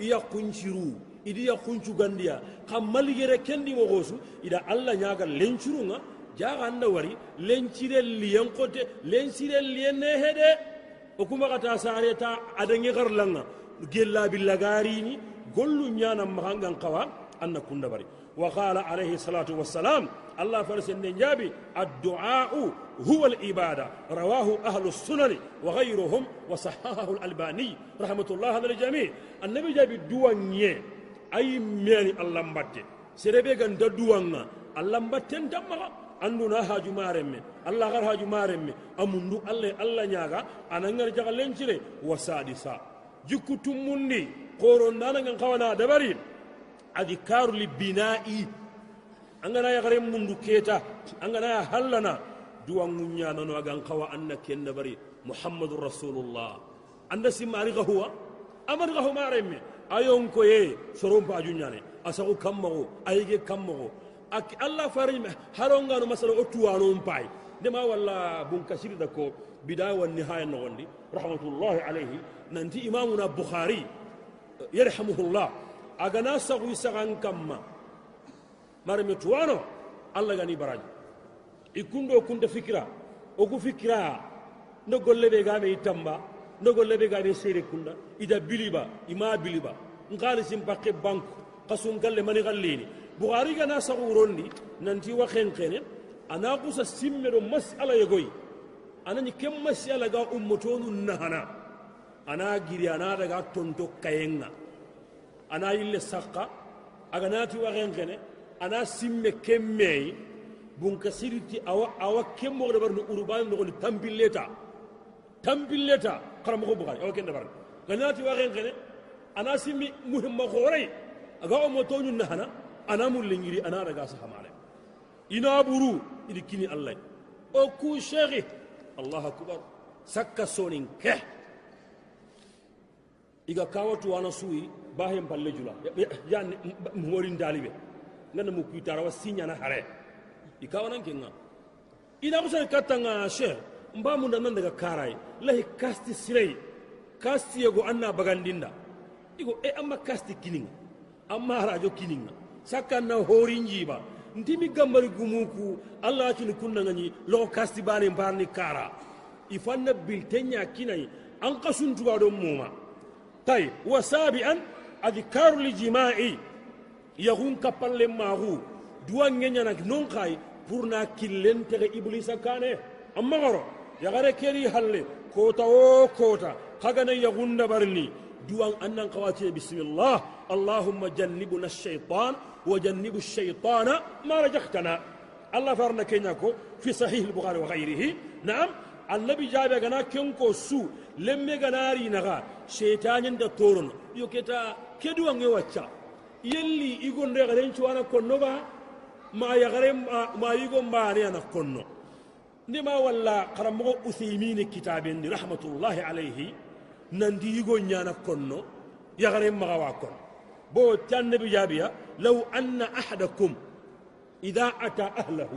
iya kunciru idi ya kuncu gandiya kam maligere kendi mo gosu ida alla nyaga lencurunga jaga anda wari lencire liyen kote lencire liyen ne hede o kuma kata sare ta adange garlanga gella billagarini gollu nyana mahangan kawa anna kunda bari. Wa qala alayhi salatu wassalam farsen den jabi الدعاء هو الإبادة رواه أهل السنن وغيرهم وصححه الألباني رحمة الله على الجميع النبي جاب الدوان أي مياني الله مبتة سربي غن دوان الله مبتة دمغا anduna haju maremme allah gar haju maremme amundu allah allah nyaga anangar jaga lencire wasadisa jikku tumundi qoron nana ngan kawana dabari adhikaru libina'i angana ya gare mundu keta angana hallana duwan munya nano agan kawa anna ken dabari muhammadur rasulullah anda simari ga huwa amar ga huma remme ayon ko ye soron pa junyane asagu kammo ayige kammo ak allah farim haronga no masala o tuwano mpay de ma walla bun kasiri da ko bidaya wan nihaya no gondi rahmatullahi alayhi nanti imamuna bukhari yarhamuhullah agana sagu sagan kamma marame tuwano allah gani baraji. Ikundo kunta fikira oku fikira ndo golle be game itamba ndo golle be game sere kunda ida biliba ima biliba. Ngari sim pakke banku kasum galle mani gallini bukhari gana sagurondi nanti wa khenkene ana kusa simme do masala yegoy anani kem masala ga ummotonu nahana. Ana giri ana daga tonto kayenga. Ana yille sakka aganati wa khenkene أنا سمي كمي بنكسيرتي أو أو كم مغر برن أوربان نقول تامبليتا تامبليتا كرام غو بغاي أو كن برن غناتي وغن غن أنا سمي مهم مغوري. أقوى متون نهنا أنا مولينجري أنا رجاس حماري إنا برو إلى كني الله. أو كوشيغي الله أكبر. سكا سونين كه. إذا كاوتو أنا سوي باهم بالجولا يعني مورين داليبي. Ngana mu kuitara wa sinya na hare. Ikawana kenga ina kusa katanga she mba mun nan daga karai. Lahi kasti sirei. Kasti yego anna bagandinda. Igo e amma kasti kininga. Amma harajo kininga. Sakkanna horin jiba ntimi gambari gumuku. Allah cini kunna ngani lo kasti bani mbarni kara. Ifanna biltenya kinai. An kasun tuba don muma. Tay wa sabi'an adhikaru lijima'i yahun kapalle mahu duwan ngenya na non kai pour na killen iblisa kane amma garo yagare keri halle kota o kota kagana yahunda barni duwan annan kawati bismillah جنبنا الشيطان وجنب الشيطان ما رجختنا الله فرنا كيناكو في صحيح البخاري وغيره نعم النبي جاب غنا كنكو سو لمي غناري نغا شيطان عند تورن يوكتا كدو ان يوچا يلي يغون رغرين وأنا كونوبا ما يغرم ما يغون باري أنا كونو نما ولا قرمو أثيمين كتابين رحمة الله عليه نندي يغون يانا كونو يغرم مغوا كونو بو النبي جابيا لو أن أحدكم إذا أتى أهله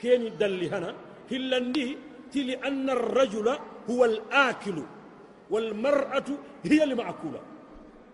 كين دل هنا هلندي تلي أن الرجل هو الآكل والمرأة هي المأكولة بو أنا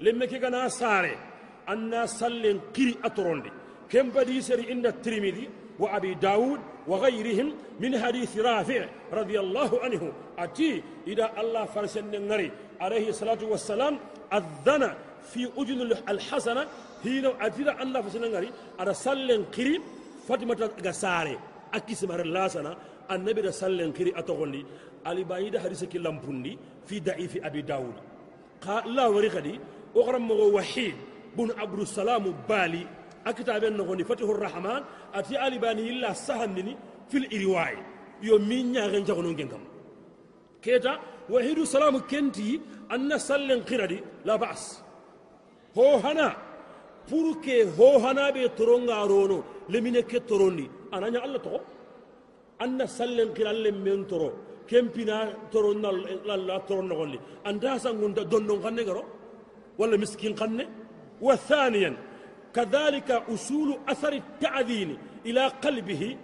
جغل لمي لمي كي كان ساري أن سلن كري أتروندي كم بدي سري عند الترمذي وأبي داود وغيرهم من حديث رافع رضي الله عنه. أتي إذا الله فرسن عليه الصلاة والسلام أذن في أذن الحسنة هنا أتيرا الله فسنا غري على سلن كري فاطمة غساري أكيس مر الله سنا النبي سلن كري أتغني. علي بايد حديث كلام بندي في ضعيف أبي داود. قال لا وريخدي أغرم وحيد بن عبد السلام بالي أكتاب النغني فتح الرحمن أتي علي باني إلا سهنني في الإرواي يوم مين يغن جغنون جنكم كيتا وحيد السلام كنتي أن سلن كردي لا بأس ho hana pour que hohanaɓe torongarono lemine ke torondi anaña allah toxo anna sallen kirallen men toro kempina toro nalla toro nogondi anta sangunta dondon xanne garo ولا مسكين قنة؟ وثانيا كذلك أصول أثر التعذين إلى قلبه.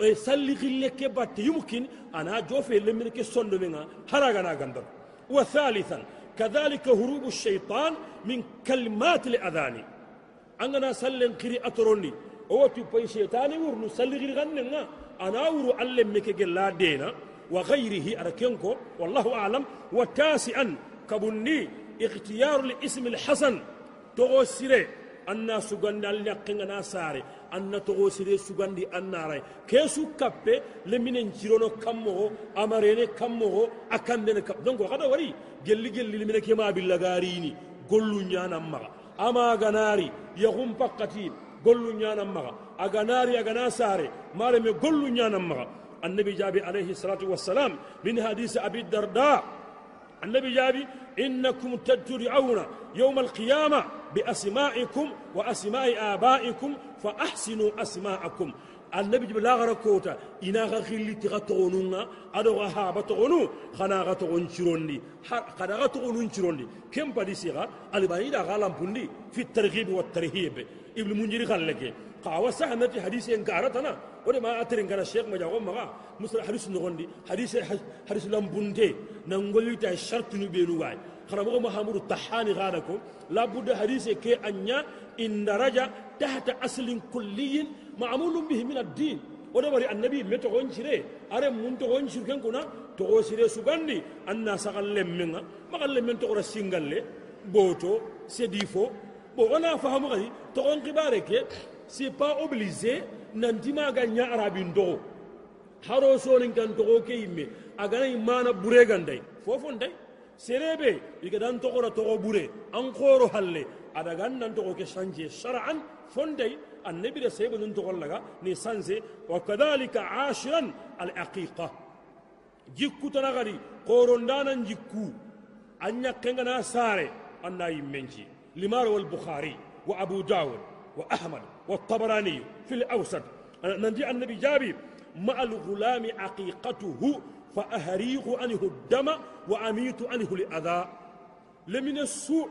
إيه، يسلغ لك بات يمكن. أنا جوفي لمنك سند منها. هرغنا غندر وثالثا كذلك هروب الشيطان من كلمات الأذاني أننا سلن قري أتروني. أو تبقي شيطان ورنو سلغ لغننا أنا أورو ألمك جلا دينا. وغيره أركينكو والله أعلم. وتاسعا كبني اختيار الاسم الحسن. تغوسيري أنا سجن اليقين أنا ساري أن تغوسيري سجن دي أن ناري كيسو كابي لمن جيرونو كمو أمريني كمو أكان دين كب دونك وقد وري. جلي جلي لمن كيما بلغاريني. قلو نيانا مغا أما أغناري يغم بقتي. قلو نيانا مغا أغناري أغنا ساري مارمي قلو نيانا مغا النبي جابي عليه الصلاة والسلام من حديث أبي الدرداء. النبي جابي إنكم تدعون يوم القيامة بأسمائكم وأسماء آبائكم فأحسنوا أسماءكم. النبي جب لا غركوتا إنا غخيلي تغطغنونا أدو غهابة تغنو خنا غطغن شروندي خنا غطغن شروندي كم بدي سيغا الباني دا غالام بندي في الترغيب والترهيب. إبن منجري خلقه قاوة سحنتي حديث ينكارتنا ودي ما أترين كان الشيخ مجاوب مغا. مثل حديث نغندي. حديث حديث لامبونتي. نغولي تا شرط نبينو واي. خنا مغا محمود الطحاني غادكم لابد حديث كي أنيا إن درجة تحت أصل كلي معمول به من الدين. ودي بري النبي متى غنشري؟ أرى من تغنشر كن كنا؟ تغسري سوغاندي. أن سغل لمنا ما قال لمن تغرى سينغال بوتو سيديفو. بو أنا فهم غادي تغن كبارك c'est pas obligé nanti maga nya arabin do haro sonin kan to ke yimme agana imana bure gandai fofon dai serebe iga dan to gora to bure an khoro halle ada gandan to ke sanje shar'an fondai annabi da sai bunun to laga ni sanse wa kadhalika ashiran al aqiqa jikku tanagari qorondanan jikku anya kengana sare anna yimmenci limar wal bukhari wa abu dawud wa ahmad والطبراني في الأوسط. نجي النبي جابي مع الغلام عقيقته فأهريق عنه الدم وأميت عنه الأذى. لمن السوء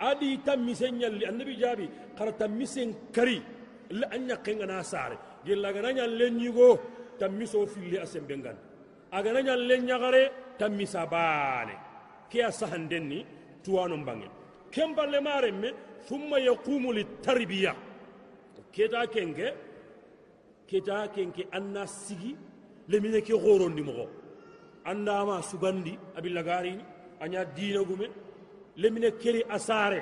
أدي تمسين يلي. النبي جابي قال تمسين كري لأن يقين ناسار جل لغنا لن يغو تمسو في اللي أسم بنغان أغنا لن يغري تمسا بالي كي أسهن دني توانم بانين كم بالمارم ثم يقوم للتربية. Keta kenke keta kenke anna sigi lemine ke horondi mogo andama sugandi abilla garini anya dina gume lemine keri asare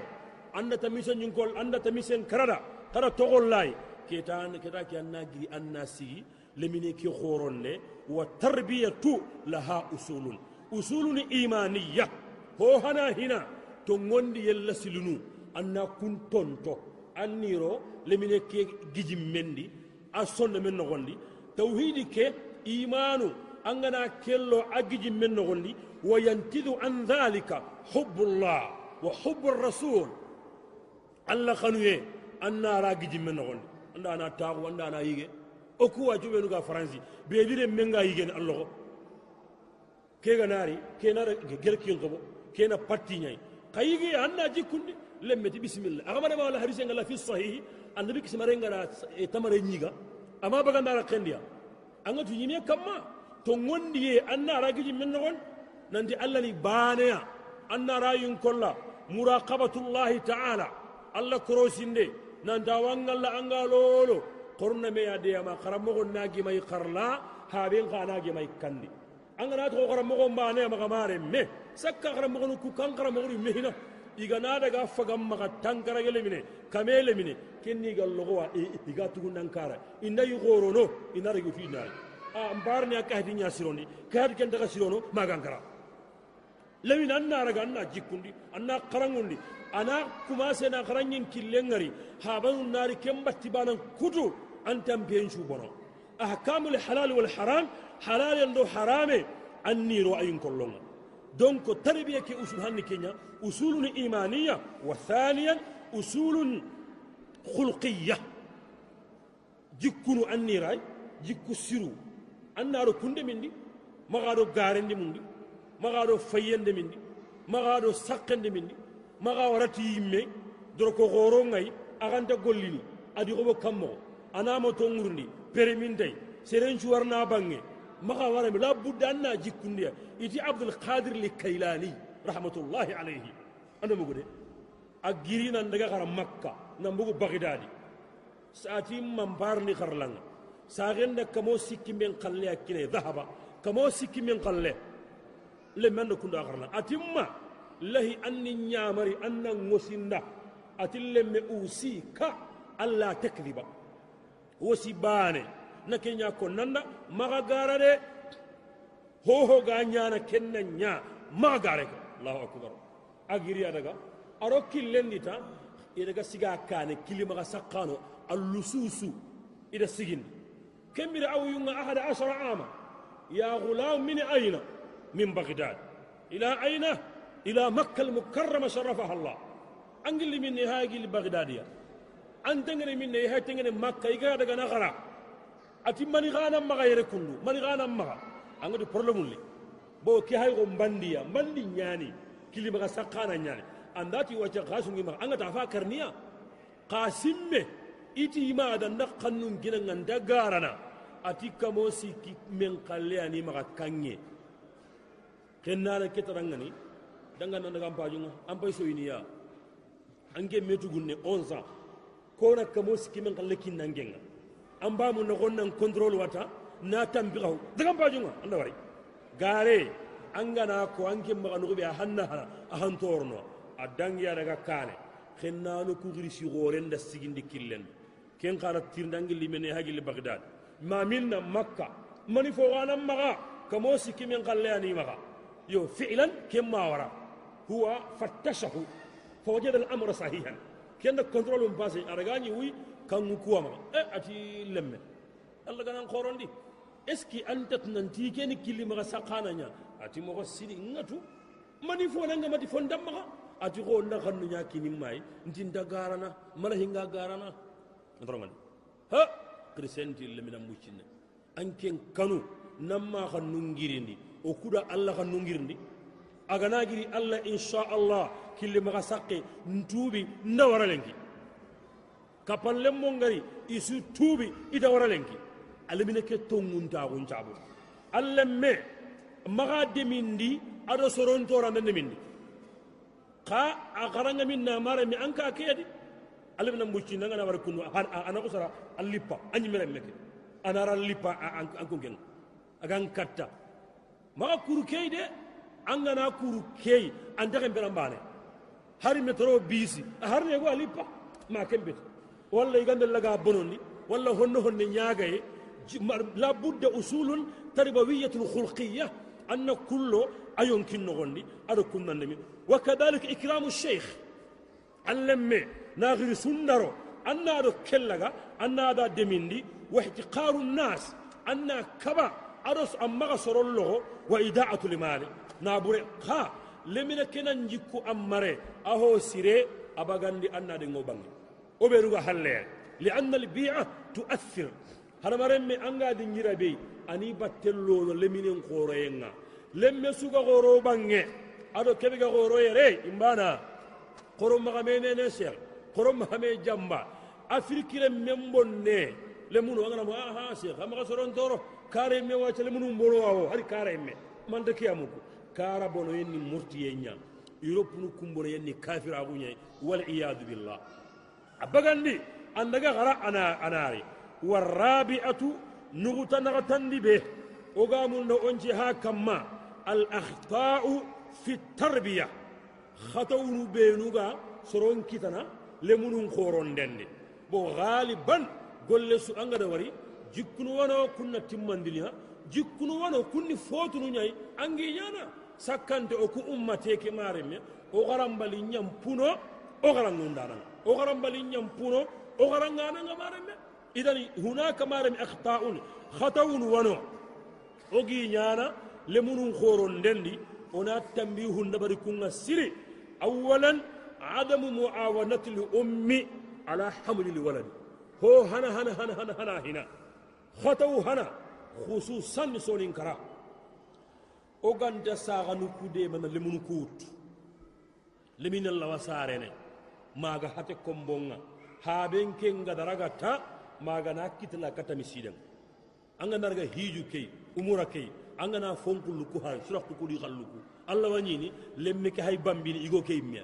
anda tamisen nyinkol anda tamisen karada kada togol lay keta ke anna giri anna sigi lemine ke horonne wa tarbiyatu laha usulun usulun imaniyya ho hana hina to ngondi yella silunu anna kun tonto anniro lemine ke giji mendi a sonno men nogondi tawhidi ke imanu angana kello a giji men nogondi wa yantidu an dhalika hubbullah wa hubbu rasul. Allah kanuye annara giji men nogondi anda ana taaku anda ana yige o kuwa cuɓenuga franci beebire menga yigeni allaho kega naari gerkin gerkinkobo kena pattiñayi ka yige anna jikkunde lemmeti bisimilla agamane ma wala hadise ngala fi sahih annabi kisimare ngara tamare nyiga ama baga ndara kendiya anga tu yimi kamma to ngondi anna ragiji men non nanti allah ni baneya anna rayun kolla muraqabatullahi ta'ala allah korosinde nanta wangalla anga lolo korna me ya de ma karamogo nagi mai karla haben kana gi mai kandi anga na to karamogo mbane ma kamare me sakka karamogo ku kan karamogo me hina igana daga fagam maga tankara gele mine kamele mine kenni gal logo wa iga tugun nankara inda yu gorono ina regu fi na a mbarni aka hadi nya sironi ka hadi ken daga sirono magankara lewin anna raga anna jikundi anna qarangundi ana kuma se na qarangin killengari habanu nari kembatti banan kutu antam biyen shu bono ahkamul halal wal haram halal ndo harame anni ro ayin kollonga donc تربية كأصول هني كينيا أصول إيمانية وثانيا أصول jikkunu anniray jikku siru annaɗo kunde min ɗi magaɗo garende mum ɗi magaɗo fayyende min ɗi magaɗo sakkende min ɗi maga warati yimme doro ko horo ngay aganta gollini adi xoɓo kammoxo anama to ŋurndi min tay seren cuwarna bange maga warami la budda anna jikkundiya iti abdul qadir li kaylani rahmatullahi alayhi anda mugu de a girinan daga xara makka nan bugu bagdadi sati mamparni xarlanga saxenda kamo sikki men xalle a kine dhahaba kamo sikki men xalle le men no kunda xarla na kenya ko nanda maga gara de hoho ga ñana kenna ña maga gare ko allahu akbar agiriya daga aro killendi ta idaga siga kane kilimaga sakkano allususu ida sigindi kembira aw yunga ahada ashara ama ya gulam min aina min baghdad ila aina ila makka almukarrama sharafaha allah angilli min ne hagili baghdadiya an tengene min ne ha tengene iga daga na gara ati mani gana maga yere kundu mani gana maga. Angadi problème li bo ki hay go mbandiya mbandi nyani kilima ga sakana nyani. Andati wacha gasungi maga. Angata fa karniya. Qasimme iti ma da nakannun gina nganda garana. Ati kamo siki men kalle ani maga kanye. Kennana ketarangani. Danga nan daga ampajunga ampay soyiniya ange metugunne 11 ans kona kamo siki men kalle kinnangenga an ba mu na wannan control wata na tambi kawo daga bajunga anda wari gare an gana ko an kin maka nuku a hanna hana a hantorno a dangiya daga kane khenna no ku giri si goren da sigindi killen ken kara tirndangi limene hagili bagdad ma minna makka mani fo wana maga kamo sikki men kalle ani maga yo fi'lan kem ma wara huwa fattashahu فوجد الامر صحيحا كان كنترول باسي ارغاني وي kan kuwa ma eh ati lemme Allah ganan khorondi eski antat nanti ken kili maga sakana nya ati mo ko sidi ngatu mani fo nanga mati fo ndam maga ati ko na kanu nya kini mai ntin dagarana mala hinga garana ndrongan ha krisenti lemina mucine anken kanu namma kanu ngirindi o kuda Allah kanu ngirindi agana giri Allah insha Allah kili maga sakke ntubi ndawara lenki kapallen mon gari isu tuubi ita wara lenki alamina ke tonguntaxun cabu allen me maxa demindi ado sorontoranda demindi xa a xaranga min na mara mi an ka keyadi alamina mucci nangana wara kunu ana xusara a lippa a ñimeren meke anara lippa an kunken agan katta maxa kuru key de an gana kuru key an texen beran bane hari metro bisi a harnego a lippa ma kembeti ولا يغند لغا بنوني ولا هن هن نياغي لا بد اصول تربويه خلقيه ان كل ايون كنغني اركن نمي وكذلك اكرام الشيخ علم ناغر سنرو ان ادو كلغا ان ادا دميندي واحتقار الناس ان كبا ارس اما غسر الله واداعه المال نابور قا لمن كنن جيكو اماري اهو سيري ابغاندي ان ادي oɓeruga halleere li anna albia tuathir hana maremme anga dingira bey ani battellono leminen horoyenga lemme suga horo bange aɗo keɓega horoyere imbana horo magamene cheikh horo magame jamba afrikire men bonne lemunu aganamo aha cheikh amaga sorontoro kara me wacca lemunu mbono wawo hari kara emme manta kiyamuko kara bono yenni murtiye ña europe nu kumbono yenni kafiraguñayi waliyadu billah abagandi andaga gara ana anari warabi'atu nuguta nagatandi be ogamun da onci ha kamma al akhta'u fi tarbiya khatawnu benuga soron kitana lemunun khoron dende bo galiban golle su anga da wari jikkunu wano kunna timmandiliha jikkunu wano kunni fotunu nyai angi nyana sakkante o ku ummate ke maremme o nyam puno o garangundana o garambali nyam puno o garangana ngamaremme idan hunaka marami akhta'un khatawun wano ogi nyana lemunun khoron dendi ona tambihun dabari kunga siri awalan muawanati li ummi على حمل الولد هو هنا هنا هنا هنا هنا هنا خطو هنا خصوصا سونين كرا saga nukude mana lemunu kut lemin Allah wasarene maga hate kombonga. Haben kenga daraga ta maga na kitla kata misidan anga narga hiju kei umura kei anga na fonkulu ku hay suratu kuli khalluku allah wanyini lemme ke hay bambini igo kei miya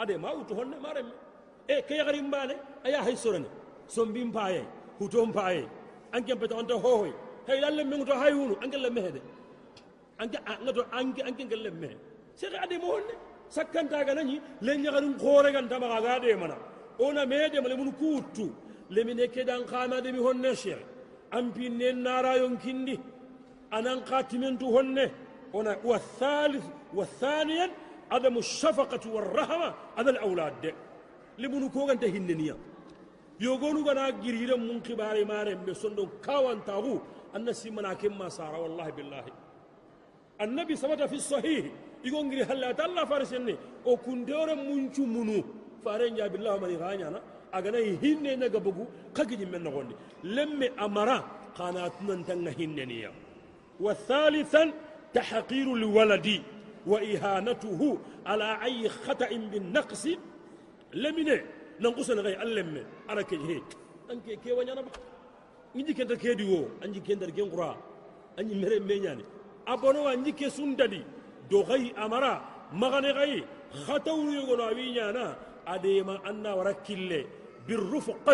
ade ma utu honne mare e ke yagari mbane aya hay sorane. Sombi mpaye huto mpaye anke peta onto hohoy hay lalle mengu to hay hunu anke lemme hede. Anke anke anke lemme sey ade mo honne. Sakkanta ga nani le nyagarin khore gan tama ga de mana ona mede male mun kutu le mine ke dan khama de mi honne shere am pinne nara yon kindi anan qatimentu honne ona wa thalith wa thaniyan عدم الشفقة والرحمة على الأولاد لمن كوغان تهننيا يوغونو غنا غيريرا من كبار مارم بسندو كاوان تاغو أن سيمنا كما سارا والله بالله النبي ثبت في الصحيح يقول غير هلا تالا فارسني أو كندور منچو منو فارن جاب الله من غانيانا agana hinne na gabugu kagiji men no gondi lemme amara qanat nan tanga hinne niya wa thalithan tahqiru liwaladi wa ihanatuhu ala ayi khata'in bin naqsi lemine nankusa na gai allemme ara ke he anke ke wanyana ba inji kenta kedi wo anji kenta gen qura anji mere menyani abono wa njike sundadi amara magane gai khatawu yugo no awinyana adema anna warakille بالرفق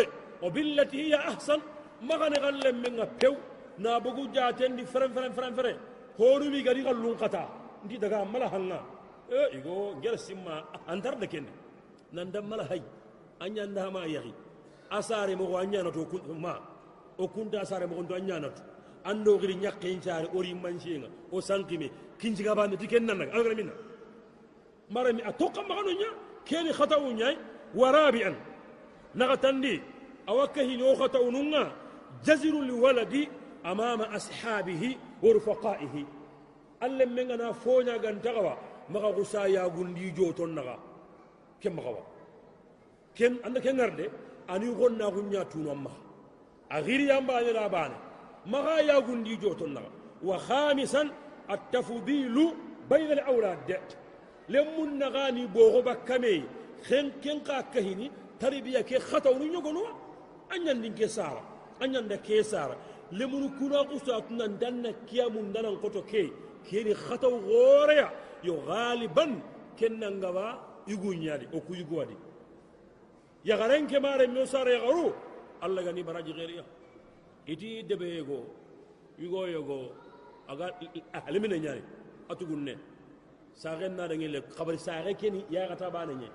وبالتي هي احسن magane galle menga pew na bugu jatendi feren feren feren feren horumi gari gallun kata ndi daga mala hanga e igo ngel simma antar de kenne nan dam mala hay anya nda ma yahi asare mo anya na to kun ma o kunta asare mo ndo anya na to ando giri nyakke nchaare ori manchinga o sankime kinji ga bande tiken nan daga algra minna marami atoka magano nya keni khatawu nyai warabi'an نغتندي أوكه نوخة ونونا. جزر الولد أمام أصحابه ورفقائه. ألم من أنا فونا غنتغوا. مغا غسا يا غندي جوتون نغا. كم مغوا؟ كم؟ عندك كم غرد؟ أني غنا غنيا تونو أما أغير يامبا لا بان مغا يا غندي جوتون نغا. وخامسا التفضيل بين الأولاد لمن نغاني بوغو بكمي خن كن كهني khatawnu ñogono a ñandin ke sara a ñanda ke sara lemunu kuna kusa tunan danna kiyamun danan koto ke keni khataw goreya yo galiban kennangaba iguñadi o ku yiguwadi yagaren ke mare me sara yagaru allah gani baraji geriya iti debe yego yugo yogo aga alimine ñani atugun ne saxe nadange le xabari saxe keni yaxata ba ne ñe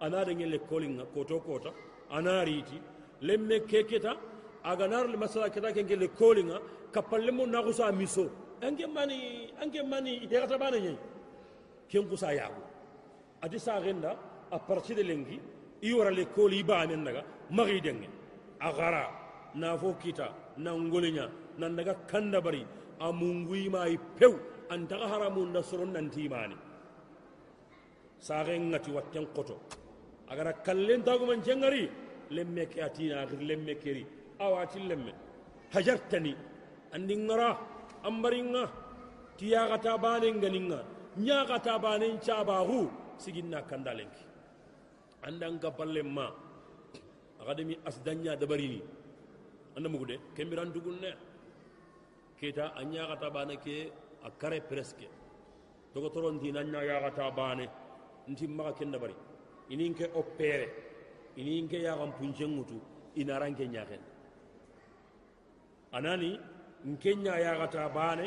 anadange le kolinga koto kota ana riiti lemme ke keta aganar le masala keta kenke le kolinga kapalle mo naxusa miso. Anke mani anke mani yaxata ba ne ñe ken xusa yaagu ati saxenda a parti de lengi i wara le koli i baamen na ga maxi denge. A na fo kita na ngoliña nan daga kandabari amunguymayi pew antaxa haramunda soron nantimani saxen ngati watten qoto agara kallen tagumancengari lemme ke atinaxir lemme keri. Awatin lemme. Hajartani andi ngara ambaringa tiyaxata banen ganinga ñaxata banen cabaxu siginna kandalenki. Andan kapallen ma axa demi asdanña dabarini. Anda mugude kembirantugun ne kita an ñaxata baane ke a kare presque dogotoro ntina ña yaxata baane ntin maxa ken dabari inin ke opere inin ke yaxan puncen ŋutu inaran ke ñaxen anani nke ña yaxata baane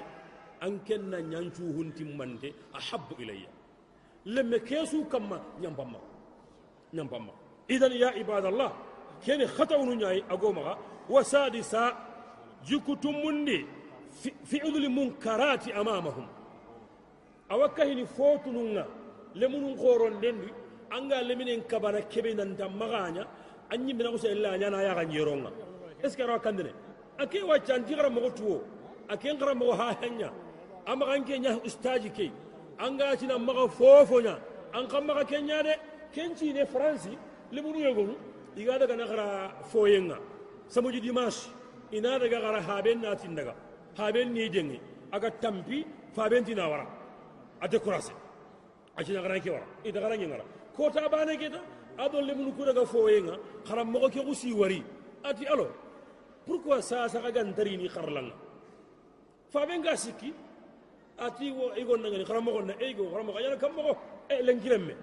an ken na ñancuhuntin mante a habbu ilayya. Lemme keesu kamma ñampanma ñampanma idan ya ibadallah kene xatawnu ñayi agomaxa wa sadisa jikutu mundi. fi'lu lmunkarati amamahum. Awa kahini fotununga lemunun korondendi anga leminen kabana kebe nanta magaña a ñimminakusa illa ñana yaga ñeronga est ce que arawa kandine a ke wacca anti xaramogo tuwo a ken xaramogo hayaña a maxan ke ña ustaji ke anga cina maxa fofoña an xa maxa ke ña de ken cine franci lemunu yogonu iga dagana xara foyenga samedi dimanche ina daga xara haben natin daga haben ni dengi. Aga tampi faben tina wara. Ate kurase. Aci na gara ke wara. Ida gara ngara. Ko ta bane ke ta adon le mun ku daga foyenga kharam mo ke wari. Ati alo pourquoi sa sa ga ntari ni faben ga sikki ati wo na ego kharam mo yana kam mo e lenkiremme.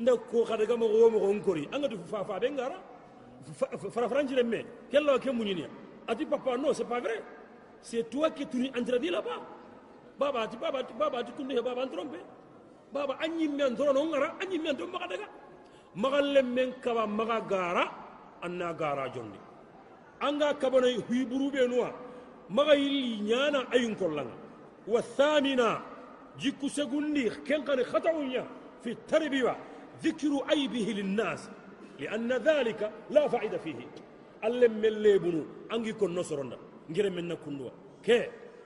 Nda ko kada ga mo mo ngori anga du fa fa ben gara fara kella ke munyini ati papa non c'est pas vrai c'est toi qui tu interdit là-bas baba ati baba ati baba ati kunde baba trompe baba anyi men toro no ngara anyi men to maka daga magalle men kaba maga gara anna gara jondi anga kabana hiburu be nuwa maga yilli nyana ayun kollanga wa thamina jikku segundi ken kan khatawunya في التربيه ذكر عيبه للناس لأن ذلك لا فائدة فيه ألم من ليبنو أنجي كن نصرنا نجر من نكندوا كي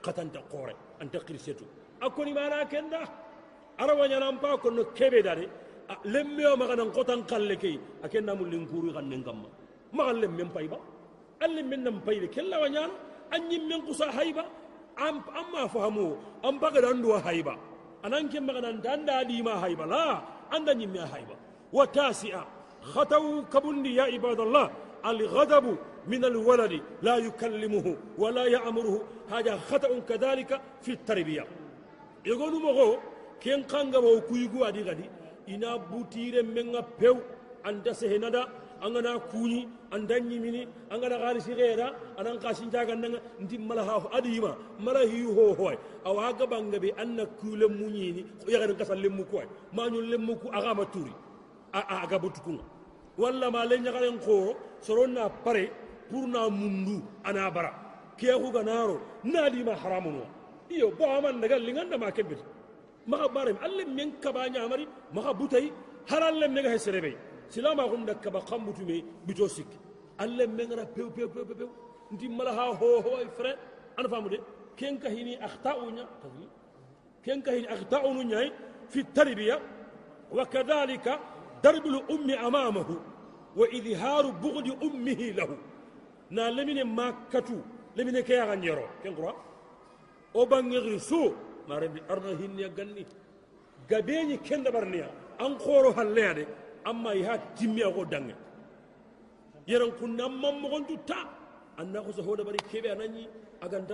قتن تقوري أن تقرسيتو أكوني ما لكن ده أروى نمبا كن كبي داري. لم يوم غنا قتن قلكي. أكن نمو لنكوري غنن كما ما لم من بايبا ألم من نم بايبا كلا ونيان أني من قصا هايبا؟ أم أما فهمو. أم بغد أندوا هايبا. أنا أنكي مغنا داندا دي ما هايبا. لا أندا نمي هايبا. وتاسعة. خطوا كبندي يا عباد الله. الغضب من الولد لا يكلمه ولا يأمره هذا خطأ كذلك في التربية يقولوا مغو كين قانغا وكويغو أدي غدي إنا بوتير من بيو أنت سهندا angana kuni anda nyimini angana gali sigera anan kasin jaga nanga ndi malaha adima malahi ho hoy awa ga banga be anna kule munyini ya ga kasal lemmu ko ma nyu lemmu ku aga maturi a aga butukunga ko soronna pare pour na mundu ana bara ke ku ganaro nadi ma haramun iyo bo man daga linganda ma kebit maka bare alle men kabanya amari maka butai halalle mega hesrebe silama kun da kaba kambutu me bito sik alle mengara pew pew pew pew ndi mala ha ho ho ay frère ana famu de ken ka hini akhta'unya ken ka hini akhta'unya fi tarbiya wa kadhalika darbu al ummi amamahu wa idharu bughdi ummihi lahu na lemine makatu lemine ke ya ngero ken kura o bangiri su mare bi arna hinni ganni gabeñi kenda barniya an khoro halle de amma ya timmiya ko dange yaran kunna man mo gontu ta anna ko so hoda bari kebe anani agan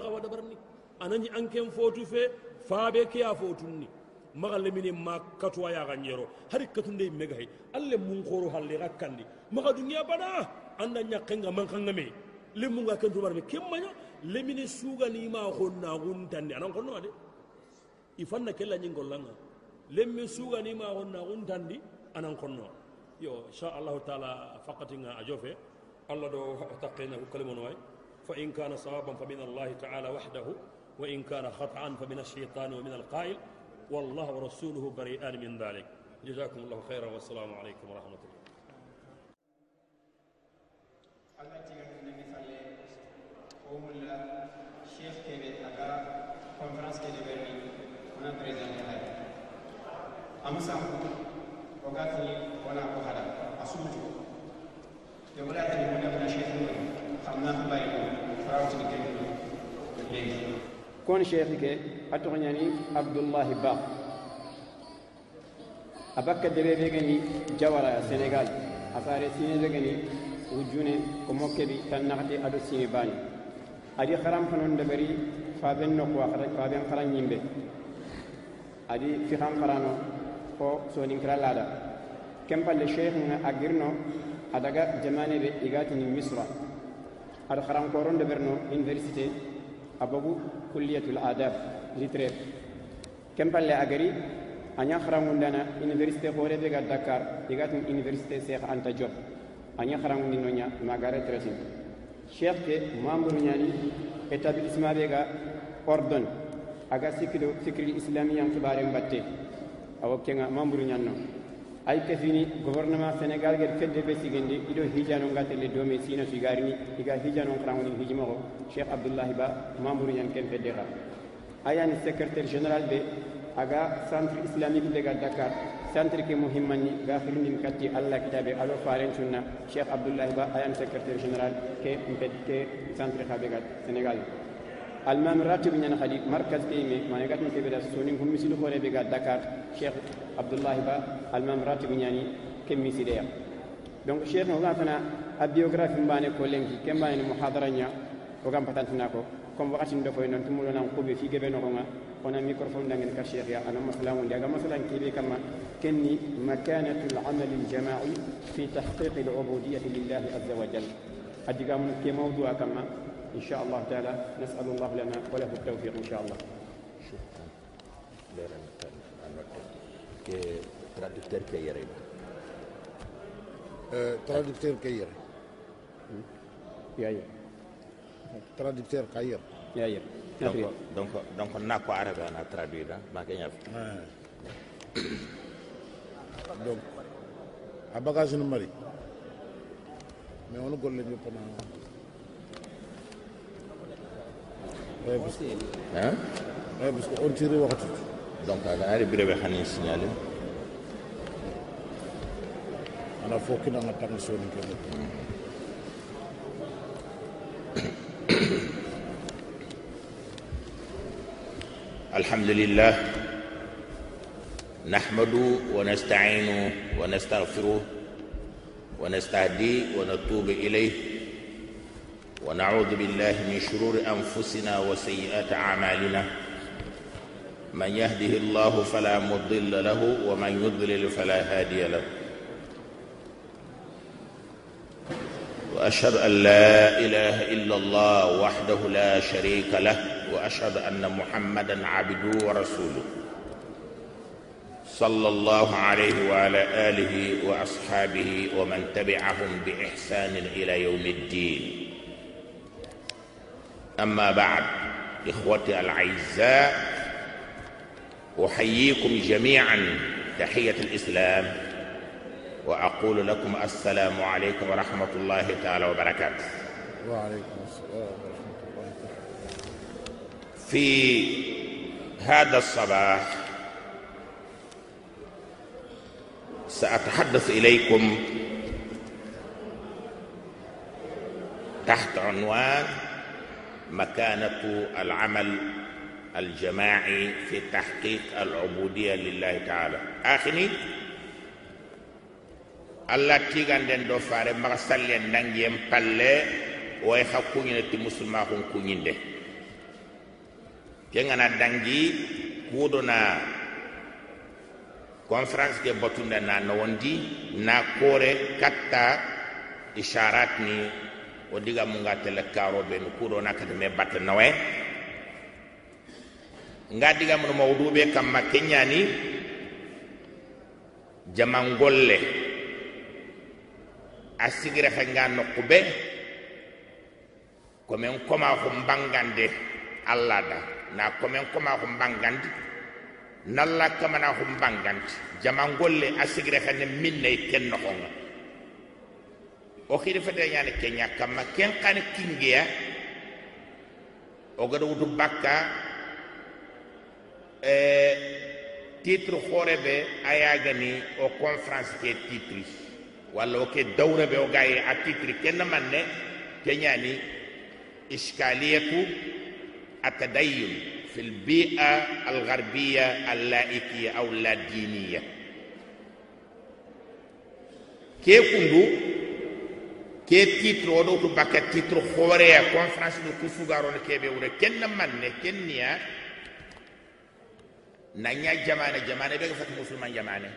mini ma katwa ya ganyero hari katunde mega hay alle mun khoro halle rakkandi maga dunya bada anda nyakenga man kanga me limu nga kentu barbe kemmanya lemine suga ni ma honna guntandi anan konno ade ifanna kella nyingolanga lemme suga ni ma honna guntandi anan konno yo insha Allah taala faqatinga ajofe Allah do taqina kalimun way fa in kana sawaban fa min Allah taala wahdahu khata'an fa min ash-shaytan wa min al-qa'il والله ورسوله بريئان من ذلك. جزاكم الله خيرا والسلام عليكم ورحمة الله. Kon cheikh ke a toxoñani abdoullahi ba a bakka deɓe ɓe gani jawara sénégal a sare sine ɓe gani wujjune ko mokkeɓi tan naxati aɗo simi bani adi xaram fanon deɓeri faɓen nokwa faɓen xaran ñimɓe adi fixan xarano ko soninkira laada ken palle cheikh nga a girno a daga jamane ɓe igatini misra aɗa xarankoron deɓerno université a bogu كلية الآداب لتريف. كم بان أجري؟ أغري أنا خرامون دانا إنفرستي خوري ديغا داكار ديغا تن إنفرستي سيخ أنت جوب. أنا خرامون دينونا مغارة ترسين. شيخ كي مامور نياني إتابي إسما ديغا أردن. أغا سكري الإسلامي يان في بارين باتي. أو كينا مامور نيانو ay kesini gouvernement sénégal ger fedde be sigindi iɗo hijano gatelle domi sino figarini iga hijano xarangudin hijimoxo cheikh abdoullahi ba membre yan ken fedde xa ayani secrétaire général ɓe aga centre islamique ɓe dakar centre ke muhimmanni ga firndin katti allah kitabe alo faren sunna cheikh abdoulahi ba ayan secrétaire général ke mped ke centre xaɓe ga sénégal. Almam ratib ñana xadi markaz ke ime mane gatni ke ɓeda sonin fo misilu xoreɓe ga dakar cheikh abdoulahi ba almam ratib ñani ke misideya donc cheikh no gatana a biographie mbane ko lenki ke mbane muhadara ña o gam patantina ko comme wakati ndo foy non tumulo nan kuɓe fi geɓe noxonga ona microphone dangen ka cheikh ya ana masalamu ndi aga masalan keɓe kama كني مكانة العمل الجماعي في تحقيق العبودية لله عز وجل أدقام كي موضوع كما إن شاء الله تعالى نسأل الله لنا وله التوفيق إن شاء الله traducteur ke yere traducteur kayir يا يا traducteur kayir يا يا donc donc donc na ko arabe ana traduire ma ke ñaf donc a bagage no mari mais wono golle ni pana ouais parce que hein ouais parce que on tire waxtu donc aga ari birebe xani signalé ana fokki na nga tang soni ke الحمد لله نحمده ونستعينه ونستغفره ونستهديه ونتوب إليه ونعوذ بالله من شرور أنفسنا وسيئات أعمالنا من يهده الله فلا مضل له ومن يضلل فلا هادي له وأشهد أن لا إله إلا الله وحده لا شريك له وأشهد أن محمدا عبده ورسوله. صلى الله عليه وعلى آله وأصحابه ومن تبعهم بإحسان إلى يوم الدين. أما بعد إخوتي الأعزاء أحييكم جميعا تحية الإسلام. وأقول لكم السلام عليكم ورحمة الله تعالى وبركاته. وعليكم السلام ورحمة الله في هذا الصباح سأتحدث إليكم تحت عنوان مكانة العمل الجماعي في تحقيق العبودية لله تعالى. اخني allah tiganden do fare maxa sallen nangien palle way xa kuñine ti musulma xun kuñinde ke ngana dangi kuudona conférence ke batunde na nowondi na kore katta isharat ni o diga mu nga tele karo be no kudo na kata me batta nawe nga diga mu mawdu be kam makenyani jamangolle a sigire fe nga nokku be komin koma ko mbangande allah da na komin koma ko mbangande nalla kamana ko mbangande jama golle a sigire fe ne minne ken noxonga o xiri fete ñane ke ñakkamma ken xane kingeya o gada wutu bakka e titre xoore be a yagani o conférence ke titre walla o ke dawra be o gaye a titre kenna manne keñani iskaliyatu algarbiya allaikiya aw ladiniya ke kundu ke titre oɗo to bakka titre hooreya conférence ɗo ku sugarone keɓe wure kenna manne kenniya naña jamane jamane ɓe ga fati musulman jamane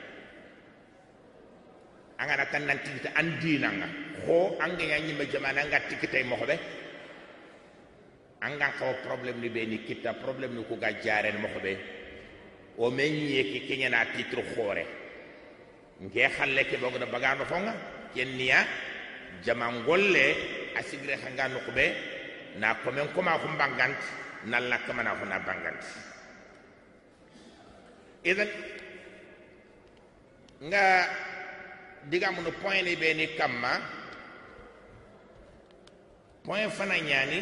angana kan nan tigita an dinanga ho angeña ñimɓe jamane anga tigitay moxoɓe angan xawa probléme ni ɓe ni kitta probléme ni kuga jaren moxoɓe o me ñeeki keñana titre xoore nke xalle ke ɓogona bagano fonga ken niya jaman golle a sigire xanga nukuɓe na komen koma xu mbangant nalla kamana xu na bangant idan nga digamu no point ni ɓe ni kamma point fana ñani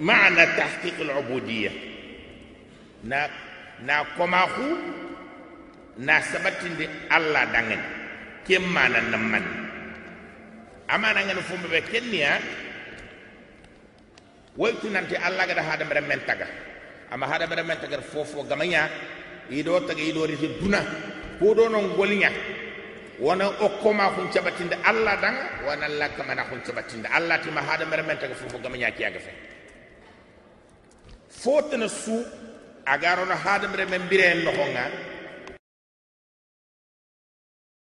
معنى تحقيق العبودية نا نا كماخو نا سبتين دي الله دانغن كم معنى نمان amanangani fumbe ɓe kenniya waytu nanti allah gada hadamere men taga amma hadamere men tagata fofo gamaya ido taga iɗo rete duna huɗo non goliya wona okkoma hun caɓatinde allah dan wona lakkamana hun caɓatinde allah tima hadamere men taga fofo gamaya kiyaga fe fotana suu agarono hadamere men mbire en nohonga